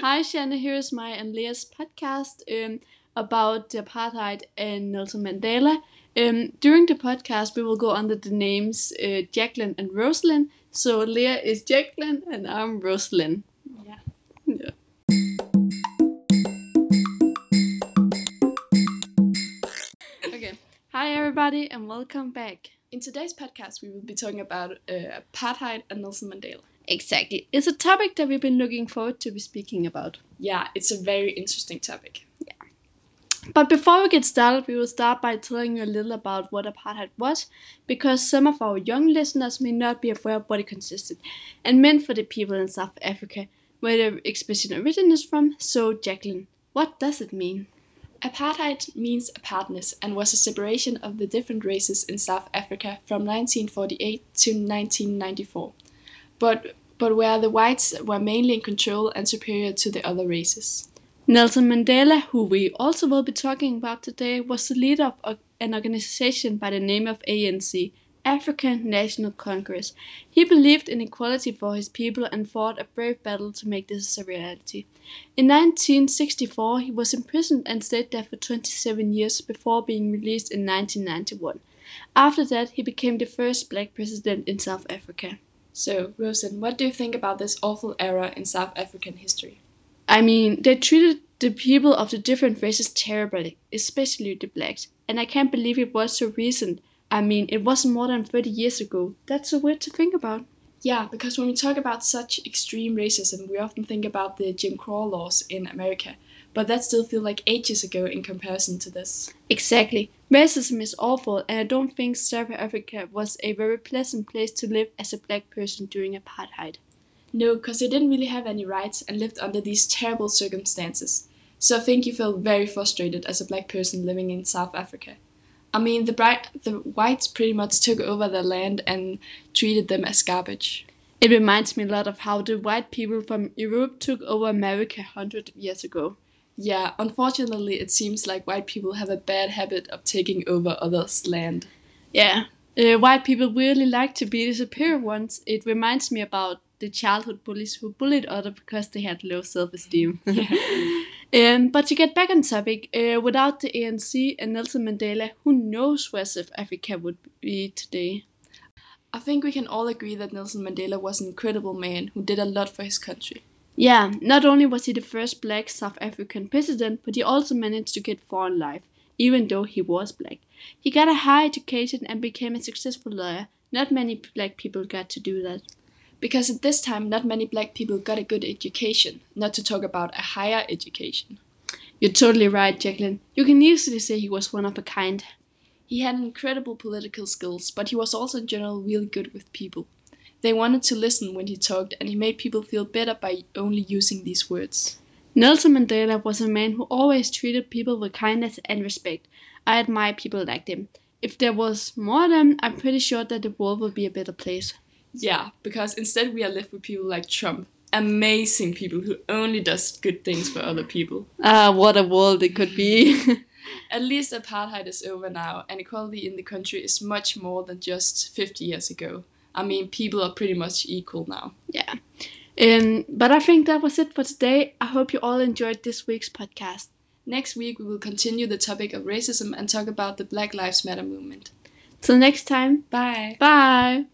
Hi, Shanna. Here's my and Lea's podcast um, about the apartheid and Nelson Mandela. Um, during the podcast, we will go under the names uh, Jacqueline and Rosalind. So Leah is Jacqueline and I'm Rosalind. Yeah. Yeah. Okay. Hi, everybody, and welcome back. In today's podcast, we will be talking about uh, apartheid and Nelson Mandela. Exactly. It's a topic that we've been looking forward to be speaking about. Yeah, it's a very interesting topic. Yeah. But before we get started, we will start by telling you a little about what apartheid was, because some of our young listeners may not be aware of what it consisted and meant for the people in South Africa, where the expedition originates from. So, Jacqueline, what does it mean? Apartheid means apartness and was a separation of the different races in South Africa from 1948 to 1994, but, but where the whites were mainly in control and superior to the other races. Nelson Mandela, who we also will be talking about today, was the leader of an organization by the name of ANC, African National Congress. He believed in equality for his people and fought a brave battle to make this a reality. In 1964, he was imprisoned and stayed there for 27 years before being released in 1991. After that, he became the first black president in South Africa. So, Rosen, what do you think about this awful era in South African history? I mean, they treated the people of the different races terribly, especially the blacks, and I can't believe it was so recent. I mean, it wasn't more than 30 years ago. That's so weird to think about. Yeah, because when we talk about such extreme racism, we often think about the Jim Crow laws in America, but that still feels like ages ago in comparison to this. Exactly. Racism is awful, and I don't think South Africa was a very pleasant place to live as a black person during apartheid. No, because they didn't really have any rights and lived under these terrible circumstances. So I think you feel very frustrated as a black person living in South Africa. I mean, the bright, the whites pretty much took over their land and treated them as garbage. It reminds me a lot of how the white people from Europe took over America 100 years ago. Yeah, unfortunately, it seems like white people have a bad habit of taking over others' land. Yeah, uh, white people really like to be the superior ones. It reminds me about the childhood bullies who bullied others because they had low self-esteem. um, but to get back on topic, uh, without the ANC and Nelson Mandela, who knows where South Africa would be today? I think we can all agree that Nelson Mandela was an incredible man who did a lot for his country. Yeah, not only was he the first black South African president, but he also managed to get far in life, even though he was black. He got a high education and became a successful lawyer. Not many black people got to do that because at this time not many black people got a good education, not to talk about a higher education. You're totally right, Jacqueline. You can easily say he was one of a kind. He had incredible political skills, but he was also in general really good with people. They wanted to listen when he talked, and he made people feel better by only using these words. Nelson Mandela was a man who always treated people with kindness and respect. I admire people like him. If there was more of them, I'm pretty sure that the world would be a better place. Yeah, because instead we are left with people like Trump. Amazing people who only does good things for other people. Ah, what a world it could be. At least apartheid is over now, and equality in the country is much more than just 50 years ago. I mean, people are pretty much equal now. Yeah. Um, but I think that was it for today. I hope you all enjoyed this week's podcast. Next week, we will continue the topic of racism and talk about the Black Lives Matter movement. Till next time. Bye. Bye.